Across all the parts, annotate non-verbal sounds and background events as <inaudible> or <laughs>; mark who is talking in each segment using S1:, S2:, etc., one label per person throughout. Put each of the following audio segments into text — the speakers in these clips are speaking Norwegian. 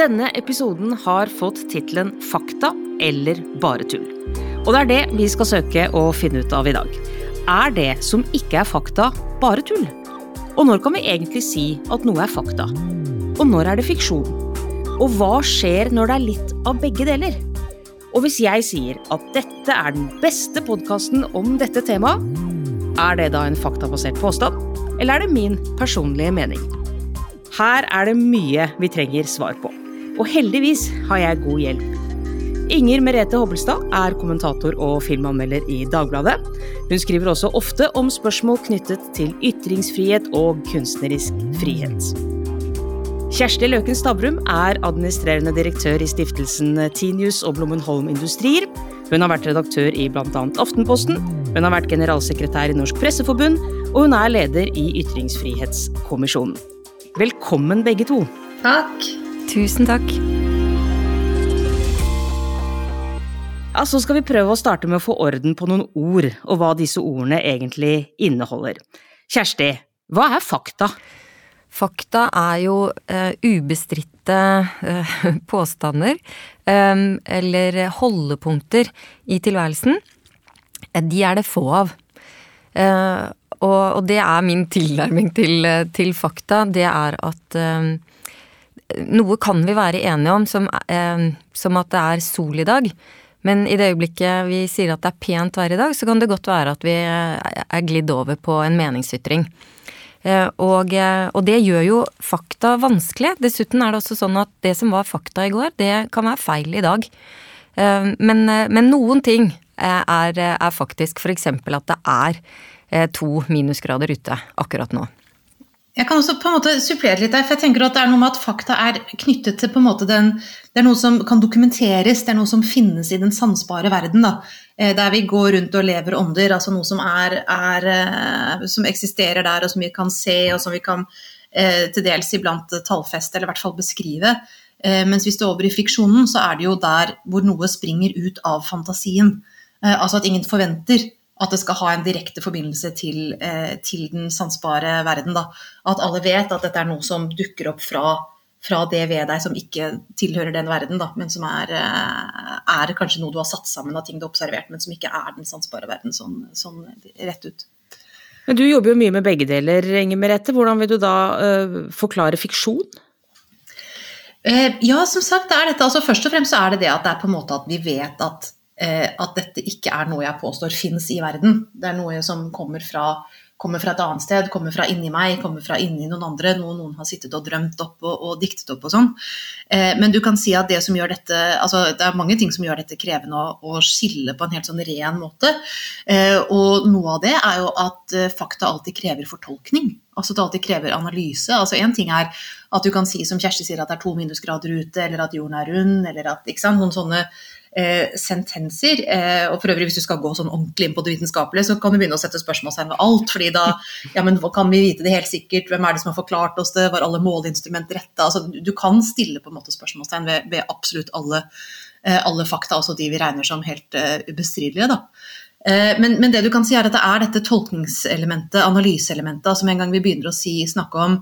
S1: Denne episoden har fått tittelen Fakta eller bare tull. Og det er det vi skal søke å finne ut av i dag. Er det som ikke er fakta, bare tull? Og når kan vi egentlig si at noe er fakta? Og når er det fiksjon? Og hva skjer når det er litt av begge deler? Og hvis jeg sier at dette er den beste podkasten om dette temaet, er det da en faktabasert påstand, eller er det min personlige mening? Her er det mye vi trenger svar på. Og heldigvis har jeg god hjelp. Inger Merete Hobbelstad er kommentator og filmanmelder i Dagbladet. Hun skriver også ofte om spørsmål knyttet til ytringsfrihet og kunstnerisk frihet. Kjersti Løken Stavrum er administrerende direktør i stiftelsen Tinius og Blommenholm Industrier. Hun har vært redaktør i bl.a. Aftenposten, hun har vært generalsekretær i Norsk Presseforbund, og hun er leder i Ytringsfrihetskommisjonen. Velkommen begge to.
S2: Takk.
S3: Tusen takk.
S1: Ja, Så skal vi prøve å starte med å få orden på noen ord, og hva disse ordene egentlig inneholder. Kjersti, hva er fakta?
S3: Fakta er jo uh, ubestridte uh, <laughs> påstander, um, eller holdepunkter i tilværelsen. De er det få av. Uh, og, og, det er min tilnærming til, til fakta. Det er at noe kan vi være enige om, som, som at det er sol i dag. Men i det øyeblikket vi sier at det er pent vær i dag, så kan det godt være at vi eh, er glidd over på en meningsytring. Eh, og, eh, og, det gjør jo fakta vanskelig. Dessuten er det også sånn at det som var fakta i går, det kan være feil i dag. Men, men noen ting er, er faktisk f.eks. at det er to minusgrader ute akkurat nå.
S2: Jeg kan også på en måte supplere litt der, for jeg tenker at det er noe med at fakta er knyttet til på en måte den Det er noe som kan dokumenteres, det er noe som finnes i den sansbare verden. da, eh, Der vi går rundt og lever ånder, altså noe som, er, er, eh, som eksisterer der, og som vi kan se, og som vi kan eh, til dels iblant tallfeste, eller i hvert fall beskrive. Mens hvis det er over i fiksjonen, så er det jo der hvor noe springer ut av fantasien. Altså at ingen forventer at det skal ha en direkte forbindelse til, eh, til den sansbare verden. Da. At alle vet at dette er noe som dukker opp fra, fra det ved deg som ikke tilhører den verden, da, men som er, eh, er, kanskje noe du har satt sammen av ting du har observert, men som ikke er den sansbare verden sånn, sånn rett ut.
S1: Men Du jobber jo mye med begge deler, Inger Merete. Hvordan vil du da uh, forklare fiksjon?
S2: Uh, ja, som sagt, det er dette. Altså, først og fremst er det det at det er på en måte at vi vet at at dette ikke er noe jeg påstår fins i verden. Det er noe som kommer fra, kommer fra, et annet sted, kommer fra inni meg, kommer fra inni noen andre, noe noen har sittet og drømt opp og, og diktet opp og sånn. Eh, men du kan si at det som gjør dette altså det er mange ting som gjør dette krevende å, å skille på en helt sånn ren måte. Eh, og noe av det er jo at fakta alltid krever fortolkning. Altså det alltid krever analyse. Altså Én ting er at du kan si som Kjersti sier at det er to minusgrader ute, eller at jorden er rund, eller at ikke sant, noen sånne eh, sentenser. Eh, og for øvrig, hvis du skal gå sånn ordentlig inn på det vitenskapelige, så kan du begynne å sette spørsmålstegn ved alt. fordi da ja, men kan vi vite det helt sikkert? Hvem er det som har forklart oss det? Var alle måleinstrumenter rette? Altså, du kan stille på en måte spørsmålstegn ved, ved absolutt alle, eh, alle, fakta, også de vi regner som helt eh, ubestridelige. da. Eh, men, men, det du kan si er at det er dette tolkningselementet, analyseelementet, som en gang vi begynner å si, snakke om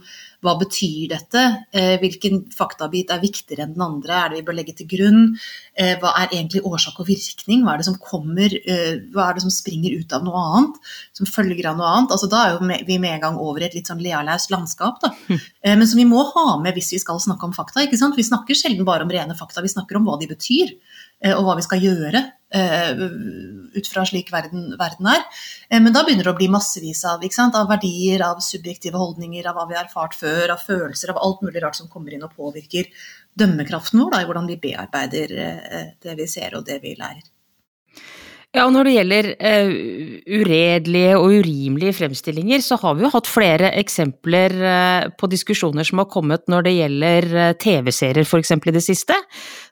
S2: hva betyr dette, eh, hvilken faktabit er viktigere enn den andre, er det vi bør legge til grunn, eh, hva er egentlig årsak og virkning, hva er det som kommer, hva er det som springer ut av noe annet, som følger av noe annet. Altså, da er vi med en gang over i et litt sånn lealaust landskap, da. Men som vi må ha med hvis vi skal snakke om fakta. ikke sant? Vi snakker sjelden bare om rene fakta, vi snakker om hva de betyr. Og hva vi skal gjøre ut fra slik verden, verden er. Eh, men da begynner det å bli massevis av, av, verdier, av subjektive holdninger, av hva vi har erfart før, av følelser, av alt mulig rart som kommer inn og påvirker dømmekraften vår da, i hvordan vi bearbeider det vi ser og det vi lærer.
S1: Ja, og Når det gjelder uh, uredelige og urimelige fremstillinger, så har vi jo hatt flere eksempler uh, på diskusjoner som har kommet når det gjelder uh, TV-serier f.eks. i det siste.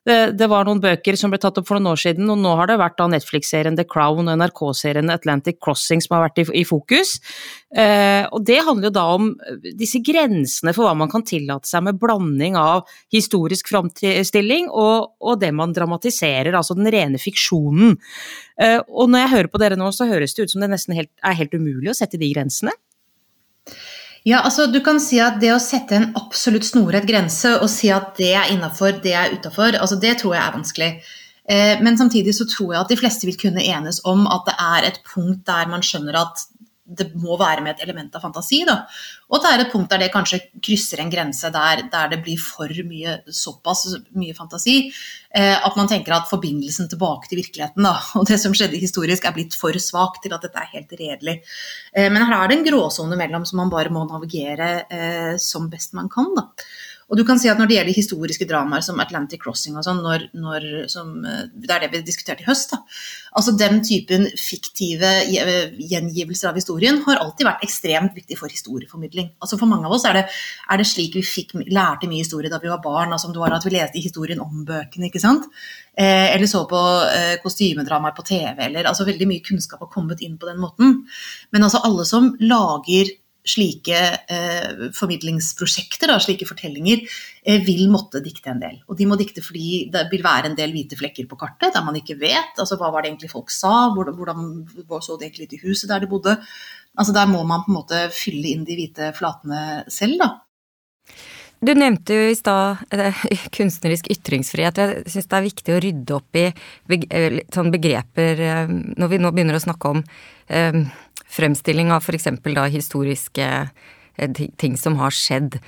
S1: Det, det, var noen bøker som ble tatt opp for noen år siden, og nå har det vært Netflix-serien The Crown og NRK-serien Atlantic Crossing som har vært i, i fokus. og det handler jo da om disse grensene for hva man kan tillate seg med blanding av historisk framstilling og, og det man dramatiserer, altså den rene fiksjonen. Eh, og når jeg hører på dere nå, så høres det ut som det nesten helt, er helt umulig å sette de grensene.
S2: Ja, altså du kan si at det å sette en absolutt snorrett grense og si at det er innafor, det er utafor, altså det tror jeg er vanskelig. Eh, men samtidig så tror jeg at de fleste vil kunne enes om at det er et punkt der man skjønner at det må være med et element av fantasi. Da. Og det er et punkt der det kanskje krysser en grense der, der det blir for mye såpass mye fantasi eh, at man tenker at forbindelsen tilbake til virkeligheten da, <laughs> og det som skjedde historisk, er blitt for svak til at dette er helt redelig. Eh, men her er det en gråsone mellom som man bare må navigere eh, som best man kan. Da. Og du kan si at Når det gjelder historiske dramaer som Atlantic Crossing, og sånn, eh, det er det vi diskuterte i høst da. altså Den typen fiktive gjengivelser av historien har alltid vært ekstremt viktig for historieformidling. Altså For mange av oss er det, er det slik vi fikk, lærte mye historie da vi var barn. altså om du var At vi leste historien om bøkene. ikke sant? Eh, eller så på eh, kostymedramaer på TV. eller altså Veldig mye kunnskap har kommet inn på den måten. Men altså alle som lager slike eh, formidlingsprosjekter, da, slike fortellinger, eh, vil måtte dikte en del. Og de må dikte fordi det vil være en del hvite flekker på kartet der man ikke vet. altså Hva var det egentlig folk sa? Hvordan, hvordan så det egentlig ut i huset der de bodde? Altså Der må man på en måte fylle inn de hvite flatene selv, da.
S3: Du nevnte jo i stad eh, <laughs> kunstnerisk ytringsfrihet. Jeg syns det er viktig å rydde opp i sånne begreper eh, når vi nå begynner å snakke om fremstilling av f.eks. da historiske eh, ting som har skjedd.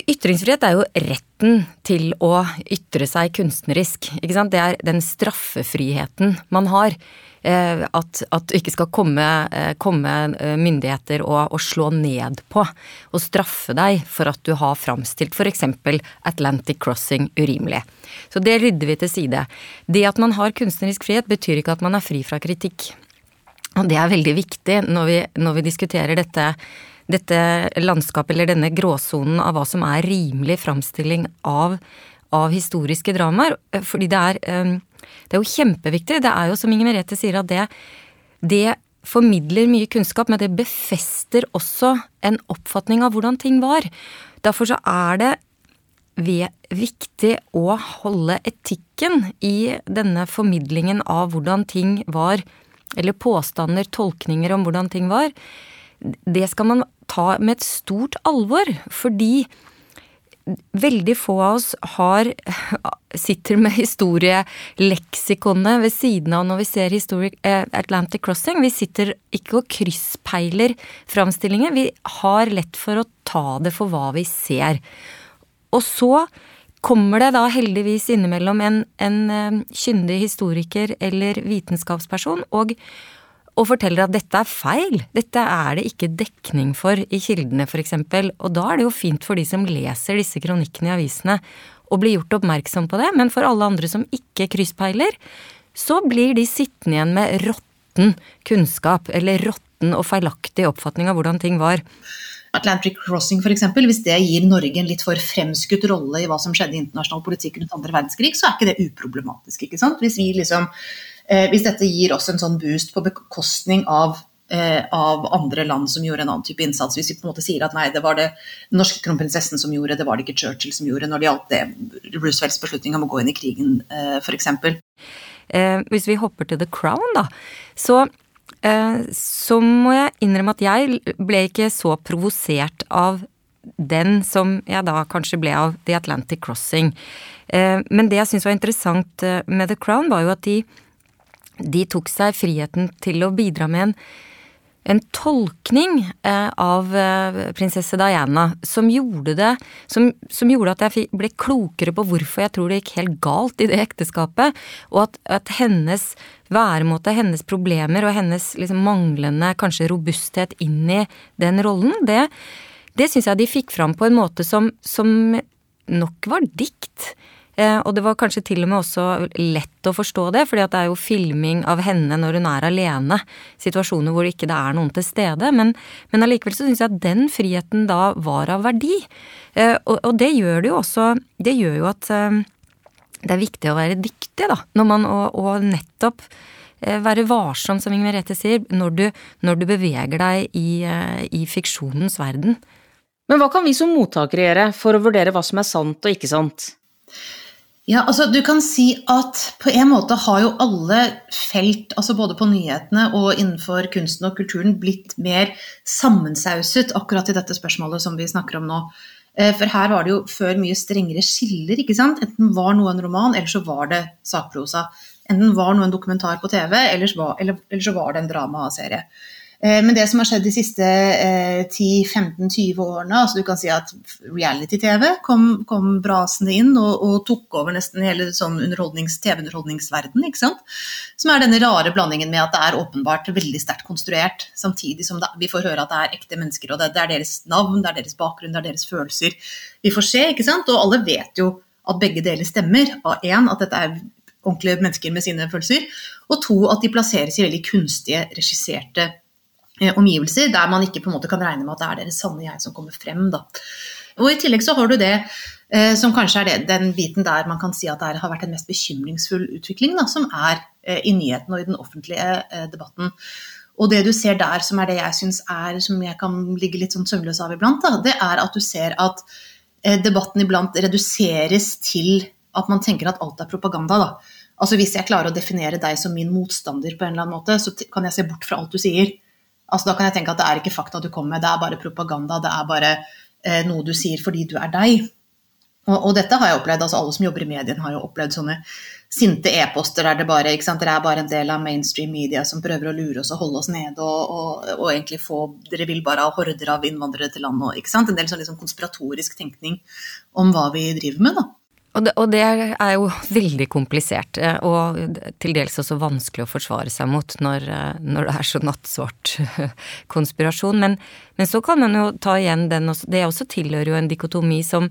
S3: Ytringsfrihet er jo retten til å ytre seg kunstnerisk. Ikke sant? Det er den straffefriheten man har. Eh, at, at det ikke skal komme, eh, komme myndigheter og, og, slå ned på og straffe deg for at du har framstilt f.eks. Atlantic Crossing urimelig. Så det rydder vi til side. Det at man har kunstnerisk frihet betyr ikke at man er fri fra kritikk. Og det er veldig viktig når vi, når vi diskuterer dette, dette landskapet, eller denne gråsonen av hva som er rimelig framstilling av, av historiske dramaer. Fordi det er, eh, det er jo kjempeviktig. Det er jo som Inger Merete sier, at det, det formidler mye kunnskap, men det befester også en oppfatning av hvordan ting var. Derfor så er det viktig å holde etikken i denne formidlingen av hvordan ting var eller påstander, tolkninger om hvordan ting var, det skal man ta med et stort alvor. Fordi veldig få av oss har <laughs> sitter med historieleksikonet ved siden av når vi ser Historic eh, Atlantic Crossing. Vi sitter ikke og krysspeiler framstillingen. Vi har lett for å ta det for hva vi ser. Og så kommer det da heldigvis innimellom en, en uh, kyndig historiker eller vitenskapsperson og, og, forteller at dette er feil. Dette er det ikke dekning for i kildene, f.eks. Og da er det jo fint for de som leser disse kronikkene i avisene og blir gjort oppmerksom på det, men for alle andre som ikke krysspeiler, så blir de sittende igjen med råtten kunnskap, eller råtten og feilaktig oppfatning av hvordan ting var.
S2: Atlantic Crossing f.eks., hvis det gir Norge en litt for fremskutt rolle i hva som skjedde i internasjonal politikk rundt andre verdenskrig, så er ikke det uproblematisk. ikke sant? Hvis, liksom, eh, hvis dette gir oss en sånn boost på bekostning av, eh, av andre land som gjorde en annen type innsats, hvis vi på en måte sier at nei, det var det den norske kronprinsessen som gjorde, det var det ikke Churchill som gjorde når det gjaldt det Roosevelts beslutning om å gå inn i krigen eh, f.eks.
S3: Eh, hvis vi hopper til The Crown, da, så så må jeg innrømme at jeg ble ikke så provosert av den som jeg da kanskje ble av The Atlantic Crossing. Eh, men det jeg syns var interessant eh, med The Crown, var jo at de, de tok seg friheten til å bidra med en en tolkning eh, av eh, prinsesse Diana som gjorde det som, som, gjorde at jeg ble klokere på hvorfor jeg tror det gikk helt galt i det ekteskapet, og at, at hennes væremåte, hennes problemer og hennes liksom manglende kanskje robusthet inn i den rollen, det, det syns jeg de fikk fram på en måte som, som nok var dikt. Eh, og det var kanskje til og med også lett å forstå det, fordi det er jo filming av henne når hun er alene. Situasjoner hvor ikke det er noen til stede. Men, men allikevel så syns jeg at den friheten da var av verdi. Eh, og, og det gjør det jo også Det gjør jo at eh, det er viktig å være dyktig, da. Når man, og, og nettopp være varsom, som Inger Merete sier, når du, når du beveger deg i, i fiksjonens verden.
S1: Men hva kan vi som mottakere gjøre for å vurdere hva som er sant og ikke sant?
S2: Ja, altså du kan si at på en måte har jo alle felt, altså både på nyhetene og innenfor kunsten og kulturen, blitt mer sammensauset akkurat i dette spørsmålet som vi snakker om nå. Eh, for her var det jo før mye strengere skiller, ikke sant. Enten var noe en roman, eller så var det sakprosa. Enten var noe en dokumentar på TV, eller, eller, eller så var det en dramaserie. Eh, men det som har skjedd de siste 10-15-20 eh, årene, altså du kan si at reality-TV kom, kom, brasende inn og, og, tok over nesten hele sånn underholdnings, TV-underholdningsverden. ikke sant? Som er denne rare blandingen med at det er åpenbart veldig sterkt konstruert, samtidig som det, vi får høre at det er ekte mennesker, og det, det, er deres navn, det er deres bakgrunn, det er deres følelser vi får se. ikke sant? Og alle vet jo at begge deler stemmer. Én, at dette er ordentlige mennesker med sine følelser, og to, at de plasseres i veldig kunstige, regisserte omgivelser der man ikke på en måte kan regne med at det er deres sanne jeg som kommer frem. Da. Og I tillegg så har du det eh, som kanskje er det, den biten der man kan si at det har vært en mest bekymringsfull utvikling, da, som er eh, i nyhetene og i den offentlige eh, debatten. Og det du ser der som er det jeg syns er, som jeg kan ligge litt sånn søvnløs av iblant, da, det er at du ser at eh, debatten iblant reduseres til at man tenker at alt er propaganda. da. Altså Hvis jeg klarer å definere deg som min motstander på en eller annen måte, så kan jeg se bort fra alt du sier. Altså, da kan jeg tenke at det er ikke fakta du kommer med, det er bare propaganda. Det er bare eh, noe du sier fordi du er deg. Og, og, dette har jeg opplevd, altså alle som jobber i medien har jo opplevd sånne sinte e-poster der det bare ikke sant, dere er bare en del av mainstream media som prøver å lure oss og holde oss nede og, og, og egentlig få Dere vil bare ha horder av innvandrere til landet og ikke sant. En del sånn liksom konspiratorisk tenkning om hva vi driver med, da.
S3: Og det, og det, er jo veldig komplisert, eh, og til dels også vanskelig å forsvare seg mot når, eh, når det er så nattsvart <laughs> konspirasjon. Men, men, så kan man jo ta igjen den også, Det også tilhører jo en dikotomi som,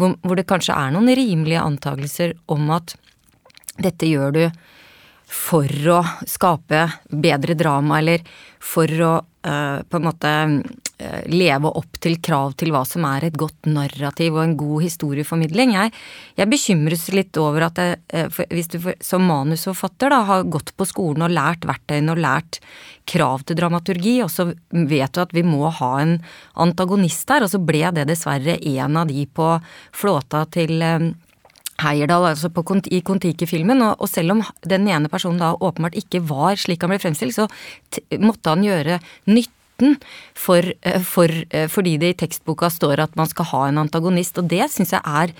S3: hvor, hvor det kanskje er noen rimelige antakelser om at dette gjør du for å skape bedre drama, eller for å uh, på en måte leve opp til krav til hva som er et godt narrativ og en god historieformidling. Jeg, jeg bekymres litt over at jeg, uh, hvis du som manusforfatter da, har gått på skolen og lært verktøyene og lært krav til dramaturgi, og så vet du at vi må ha en antagonist her, og så ble det dessverre en av de på flåta til Heierdal altså på, i Kon-Tiki-filmen, og, og, selv om den ene personen da åpenbart ikke var slik han ble fremstilt, så måtte han gjøre nytten for, eh, for, eh, fordi det i tekstboka står at man skal ha en antagonist, og det syns jeg er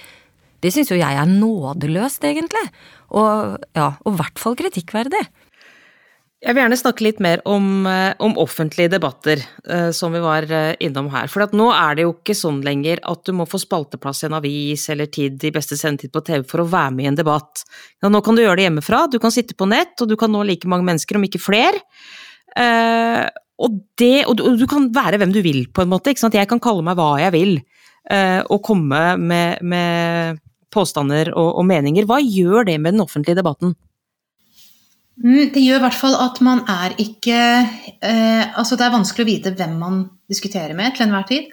S3: det syns jo jeg er nådeløst, egentlig. Og ja, i hvert fall kritikkverdig.
S1: Jeg vil gjerne snakke litt mer om, eh, om offentlige debatter, som vi var innom her. For nå er det jo ikke sånn lenger at du må få spalteplass i en avis eller tid i beste sendetid på TV for å være med i en debatt. Ja, nå kan du gjøre det hjemmefra, du kan sitte på nett, og du kan nå like mange mennesker, om ikke flere. Og, det, og, du, kan være hvem du vil, på en måte. Jeg kan kalle meg hva jeg vil, og komme med, med påstander og, og meninger. Hva gjør det med den offentlige debatten?
S2: Mm, det gjør i hvert fall at man er ikke eh, Altså det er vanskelig å vite hvem man diskuterer med til enhver tid.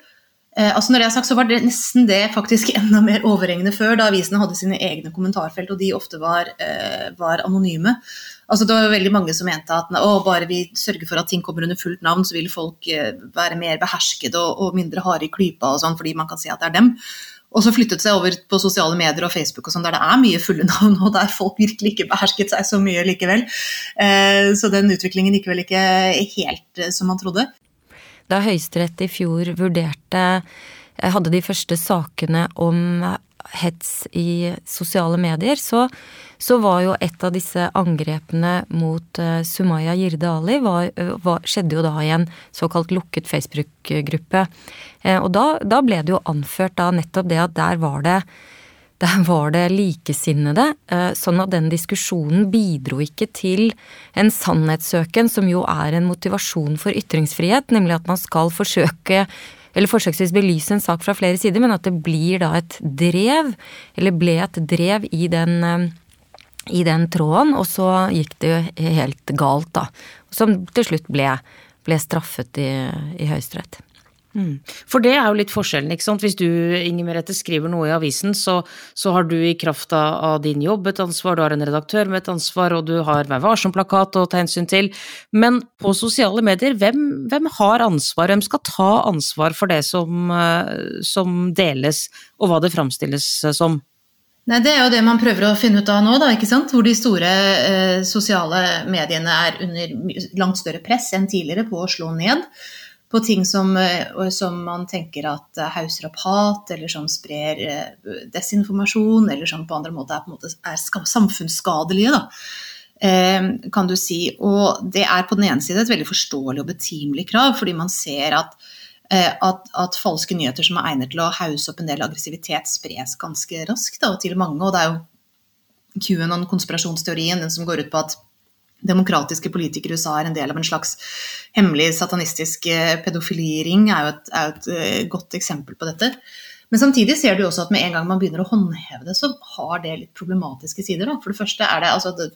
S2: Eh, altså når jeg har sagt, så var det nesten det faktisk <laughs> enda mer overhengende før, da avisene hadde sine egne kommentarfelt, og de ofte var, eh, var anonyme. Altså Det var veldig mange som mente at å, bare vi sørger for at ting kommer under fullt navn, så vil folk eh, være mer beherskede og, og mindre harde i klypa og sånn, fordi man kan si at det er dem. Og så flyttet seg over på sosiale medier og Facebook og sånn, der det er mye fulle <laughs> navn, og der folk virkelig ikke behersket seg så mye likevel. Eh, så den utviklingen gikk vel ikke helt eh, som man trodde.
S3: Da Høyesterett i fjor vurderte hadde de første sakene om hets i sosiale medier, så, så, var jo et av disse angrepene mot uh, Sumaya Jirde Ali var, var, skjedde jo da i en såkalt lukket Facebook-gruppe. Eh, og da, da, ble det jo anført da nettopp det at der var det der var det likesinnede, uh, sånn at den diskusjonen bidro ikke til en sannhetssøken som jo er en motivasjon for ytringsfrihet, nemlig at man skal forsøke eller forsøksvis belyse en sak fra flere sider, men at det blir da et drev, eller ble et drev i den, eh, i den tråden, og så gikk det jo helt galt, da. Som til slutt ble, ble straffet i, i Høyesterett.
S1: Mm. For det er jo litt forskjellen, ikke sant. Hvis du, Inger Merete, skriver noe i avisen, så, så, har du i kraft av din jobb et ansvar, du har en redaktør med et ansvar, og du har Vær varsom-plakat å ta hensyn til. Men på sosiale medier, hvem, hvem, har ansvar, hvem skal ta ansvar for det som, eh, som deles, og hva det framstilles som?
S2: Nei, Det er jo det man prøver å finne ut av nå, da, ikke sant? hvor de store eh, sosiale mediene er under langt større press enn tidligere på å slå ned på ting som, eh, som man tenker at hauser opp hat, eller som sprer eh, desinformasjon, eller som på andre måter er, måte er samfunnsskadelige. Eh, kan du si. Og det er på den ene side et veldig forståelig og betimelig krav, fordi man ser at Eh, at, at, falske nyheter som er egnet til å hause opp en del aggressivitet, spres ganske raskt da, til mange. Og det er jo QAnon-konspirasjonsteorien, den som går ut på at demokratiske politikere i USA er en del av en slags hemmelig satanistisk eh, pedofiliring, er jo et, er et uh, godt eksempel på dette. Men samtidig ser du også at med en gang man begynner å håndheve det, så har det litt problematiske sider. Da. For det første er det, altså det,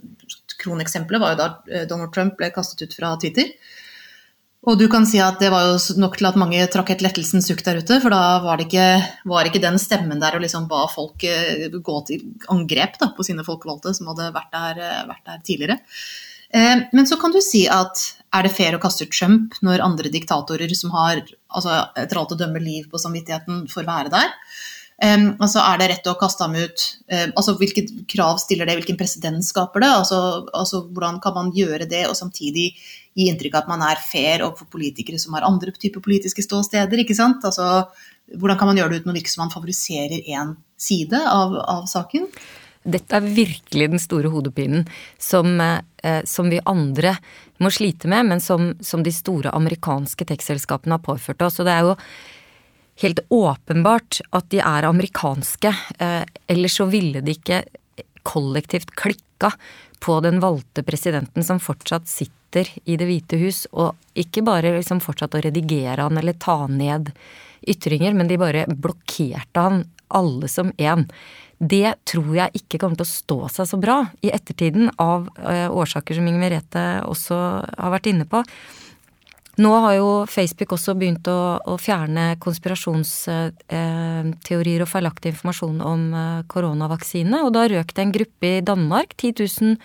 S2: Kroneksempelet var jo da Donald Trump ble kastet ut fra Twitter. Og du kan si at det var jo nok til at mange trakk et lettelsens sukk der ute, for da var det ikke, var ikke den stemmen der og liksom ba folk eh, gå til angrep da, på sine folkevalgte, som hadde vært der, eh, vært der tidligere. Eh, men så kan du si at er det fair å kaste Trump når andre diktatorer som har altså, etter alt å dømme liv på samvittigheten, får være der? Um, altså Er det rett å kaste ham ut? Um, altså Hvilke krav stiller det, hvilken presedens skaper det? Altså, altså, Hvordan kan man gjøre det og samtidig gi inntrykk av at man er fair overfor politikere som har andre typer politiske ståsteder. ikke sant? Altså, hvordan kan man gjøre det uten å virke som man favoriserer én side av, av, saken?
S3: Dette er virkelig den store hodepinen som, eh, som vi andre må slite med, men som, som de store amerikanske tekstselskapene har påført oss. Og det er jo helt åpenbart at de er amerikanske, eh, ellers så ville de ikke kollektivt klikka på den valgte presidenten som fortsatt sitter i Det hvite hus, og ikke bare liksom fortsatt å redigere han eller ta ned ytringer, men de bare blokkerte han alle som én. Det tror jeg ikke kommer til å stå seg så bra i ettertiden, av uh, årsaker som Inger Merete også har vært inne på. Nå har jo Facebook også begynt å, å fjerne konspirasjonsteorier og feilaktig informasjon om koronavaksinene, koronavaksine, og da røk det en gruppe i Danmark, 10 000,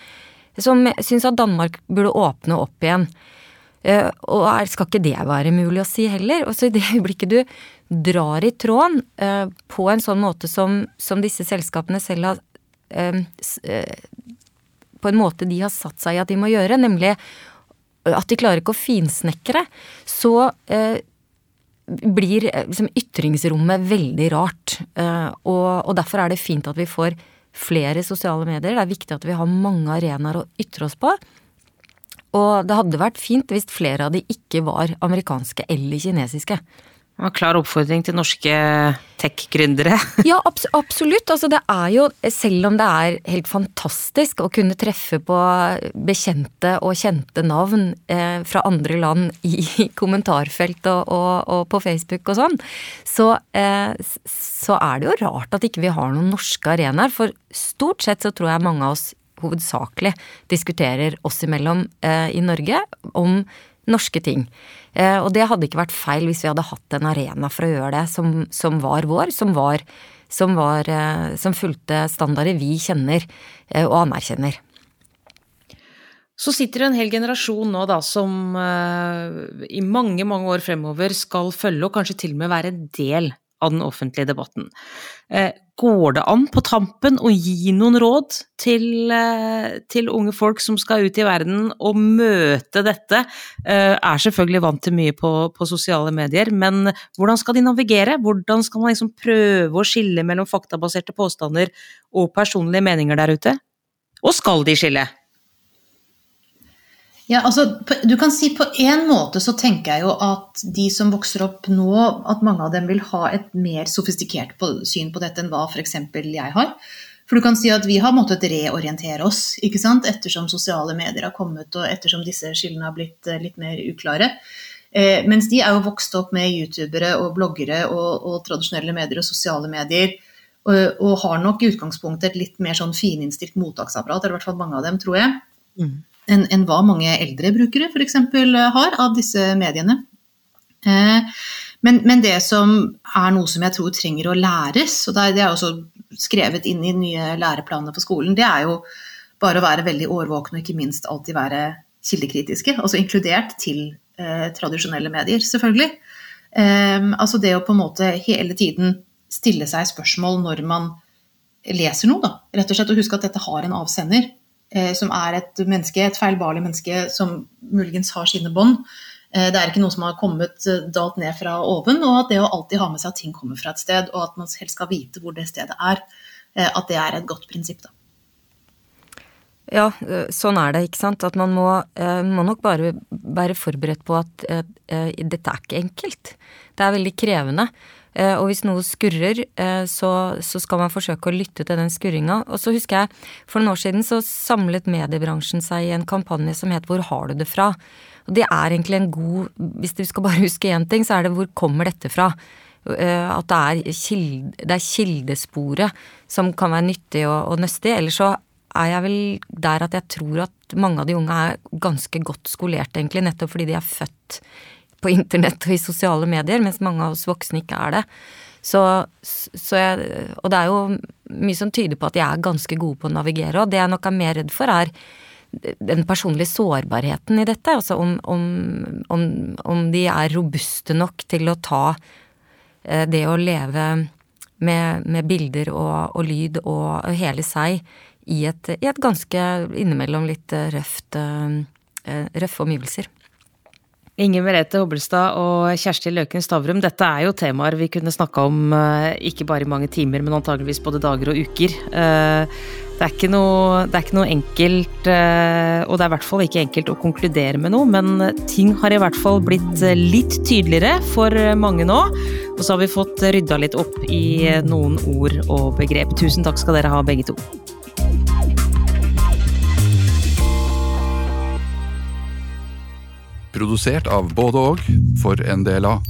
S3: som syns at Danmark burde åpne opp igjen. Eh, og skal ikke det være mulig å si heller? Og så i <laughs> det øyeblikket du drar i tråden eh, på en sånn måte som, som disse selskapene selv har På en måte de har satt seg i at de må gjøre, nemlig at de klarer ikke å finsnekre, så eh, blir eh, liksom, ytringsrommet veldig rart. Eh, og, og, derfor er det fint at vi får flere sosiale medier. Det er viktig at vi har mange arenaer å ytre oss på. Og det hadde vært fint hvis flere av de ikke var amerikanske eller kinesiske.
S1: En klar oppfordring til norske tech-gründere. <laughs>
S3: ja, abs absolutt. Altså, det er jo, selv om det er helt fantastisk å kunne treffe på bekjente og kjente navn eh, fra andre land i <laughs> kommentarfelt og, og, og på Facebook og sånn, så, eh, så, er det jo rart at ikke vi har noen norske arenaer. For stort sett så tror jeg mange av oss hovedsakelig diskuterer oss imellom eh, i Norge om norske ting. Eh, og det hadde ikke vært feil hvis vi hadde hatt en arena for å gjøre det som, som var vår, som var som, var, eh, som fulgte standarder vi kjenner og anerkjenner.
S1: Så sitter det en hel generasjon nå da som i mange, mange år fremover skal følge og kanskje til og med være en del av den offentlige debatten. Eh, går det an på tampen å gi noen råd til, eh, til, unge folk som skal ut i verden og møte dette? Eh, er selvfølgelig vant til mye på, på, sosiale medier, men hvordan skal de navigere? Hvordan skal man liksom prøve å skille mellom faktabaserte påstander og personlige meninger der ute? Og skal de skille?
S2: Ja, altså, du kan si På en måte så tenker jeg jo at de som vokser opp nå, at mange av dem vil ha et mer sofistikert syn på dette enn hva f.eks. jeg har. For du kan si at vi har måttet reorientere oss ikke sant? ettersom sosiale medier har kommet og ettersom disse skillene har blitt eh, litt mer uklare. Eh, mens de er jo vokst opp med youtubere og bloggere og, og tradisjonelle medier og sosiale medier. Og, og, har nok i utgangspunktet et litt mer sånn fininnstilt mottaksapparat, eller i hvert fall mange av dem, tror jeg. Mm enn en hva mange eldre brukere f.eks. har av disse mediene. Eh, men, men, det som er noe som jeg tror trenger å læres, og det er også skrevet inn i nye læreplaner for skolen, det er jo bare å være veldig årvåkne og ikke minst alltid være kildekritiske. Altså inkludert til eh, tradisjonelle medier, selvfølgelig. Eh, altså det å på en måte hele tiden stille seg spørsmål når man leser noe, da. Rett og slett å huske at dette har en avsender. Eh, som er et menneske, et feilbarlig menneske som muligens har sine bånd. Eh, det er ikke noe som har kommet eh, dalt ned fra oven. Og at det å alltid ha med seg at ting kommer fra et sted, og at man helst skal vite hvor det stedet er, at det er et godt prinsipp. da.
S3: Ja, sånn er det, ikke sant. At man må, må nok bare være forberedt på at dette er ikke enkelt. Det er veldig krevende. Uh, og hvis noe skurrer, uh, så, så, skal man forsøke å lytte til den skurringa. Og så husker jeg, for noen år siden så samlet mediebransjen seg i en kampanje som het Hvor har du det fra? Og det er egentlig en god Hvis du skal bare <laughs> huske én ting, så er det hvor kommer dette fra? Eh, at det er, kilde, det er kildesporet som kan være nyttig og, og nøstig. Eller så er jeg vel der at jeg tror at mange av de unge er ganske godt skolert, egentlig, nettopp fordi de er født på internett og i sosiale medier, mens mange av oss voksne ikke er det. Så, så jeg, og det er jo mye som tyder på at jeg er ganske god på å navigere, og det jeg nok er mer redd for, er den personlige sårbarheten i dette. Altså om, om, om, om de er robuste nok til å ta eh, det å leve med, med bilder og, og, lyd og hele seg i et, i et ganske innimellom litt røft, eh, røffe omgivelser.
S1: Inger Merete Hobbelstad og Kjersti Løken Stavrum, dette er jo temaer vi kunne snakka om eh, ikke bare i mange timer, men antageligvis både dager og uker. Det er ikke noe, det er ikke noe enkelt, eh, og det er i hvert fall ikke enkelt å konkludere med noe, men ting har i hvert fall blitt eh, litt tydeligere for mange nå. Og så har vi fått rydda litt opp i noen ord og begrep. Tusen takk skal dere ha, begge to.
S4: Produsert av både og for av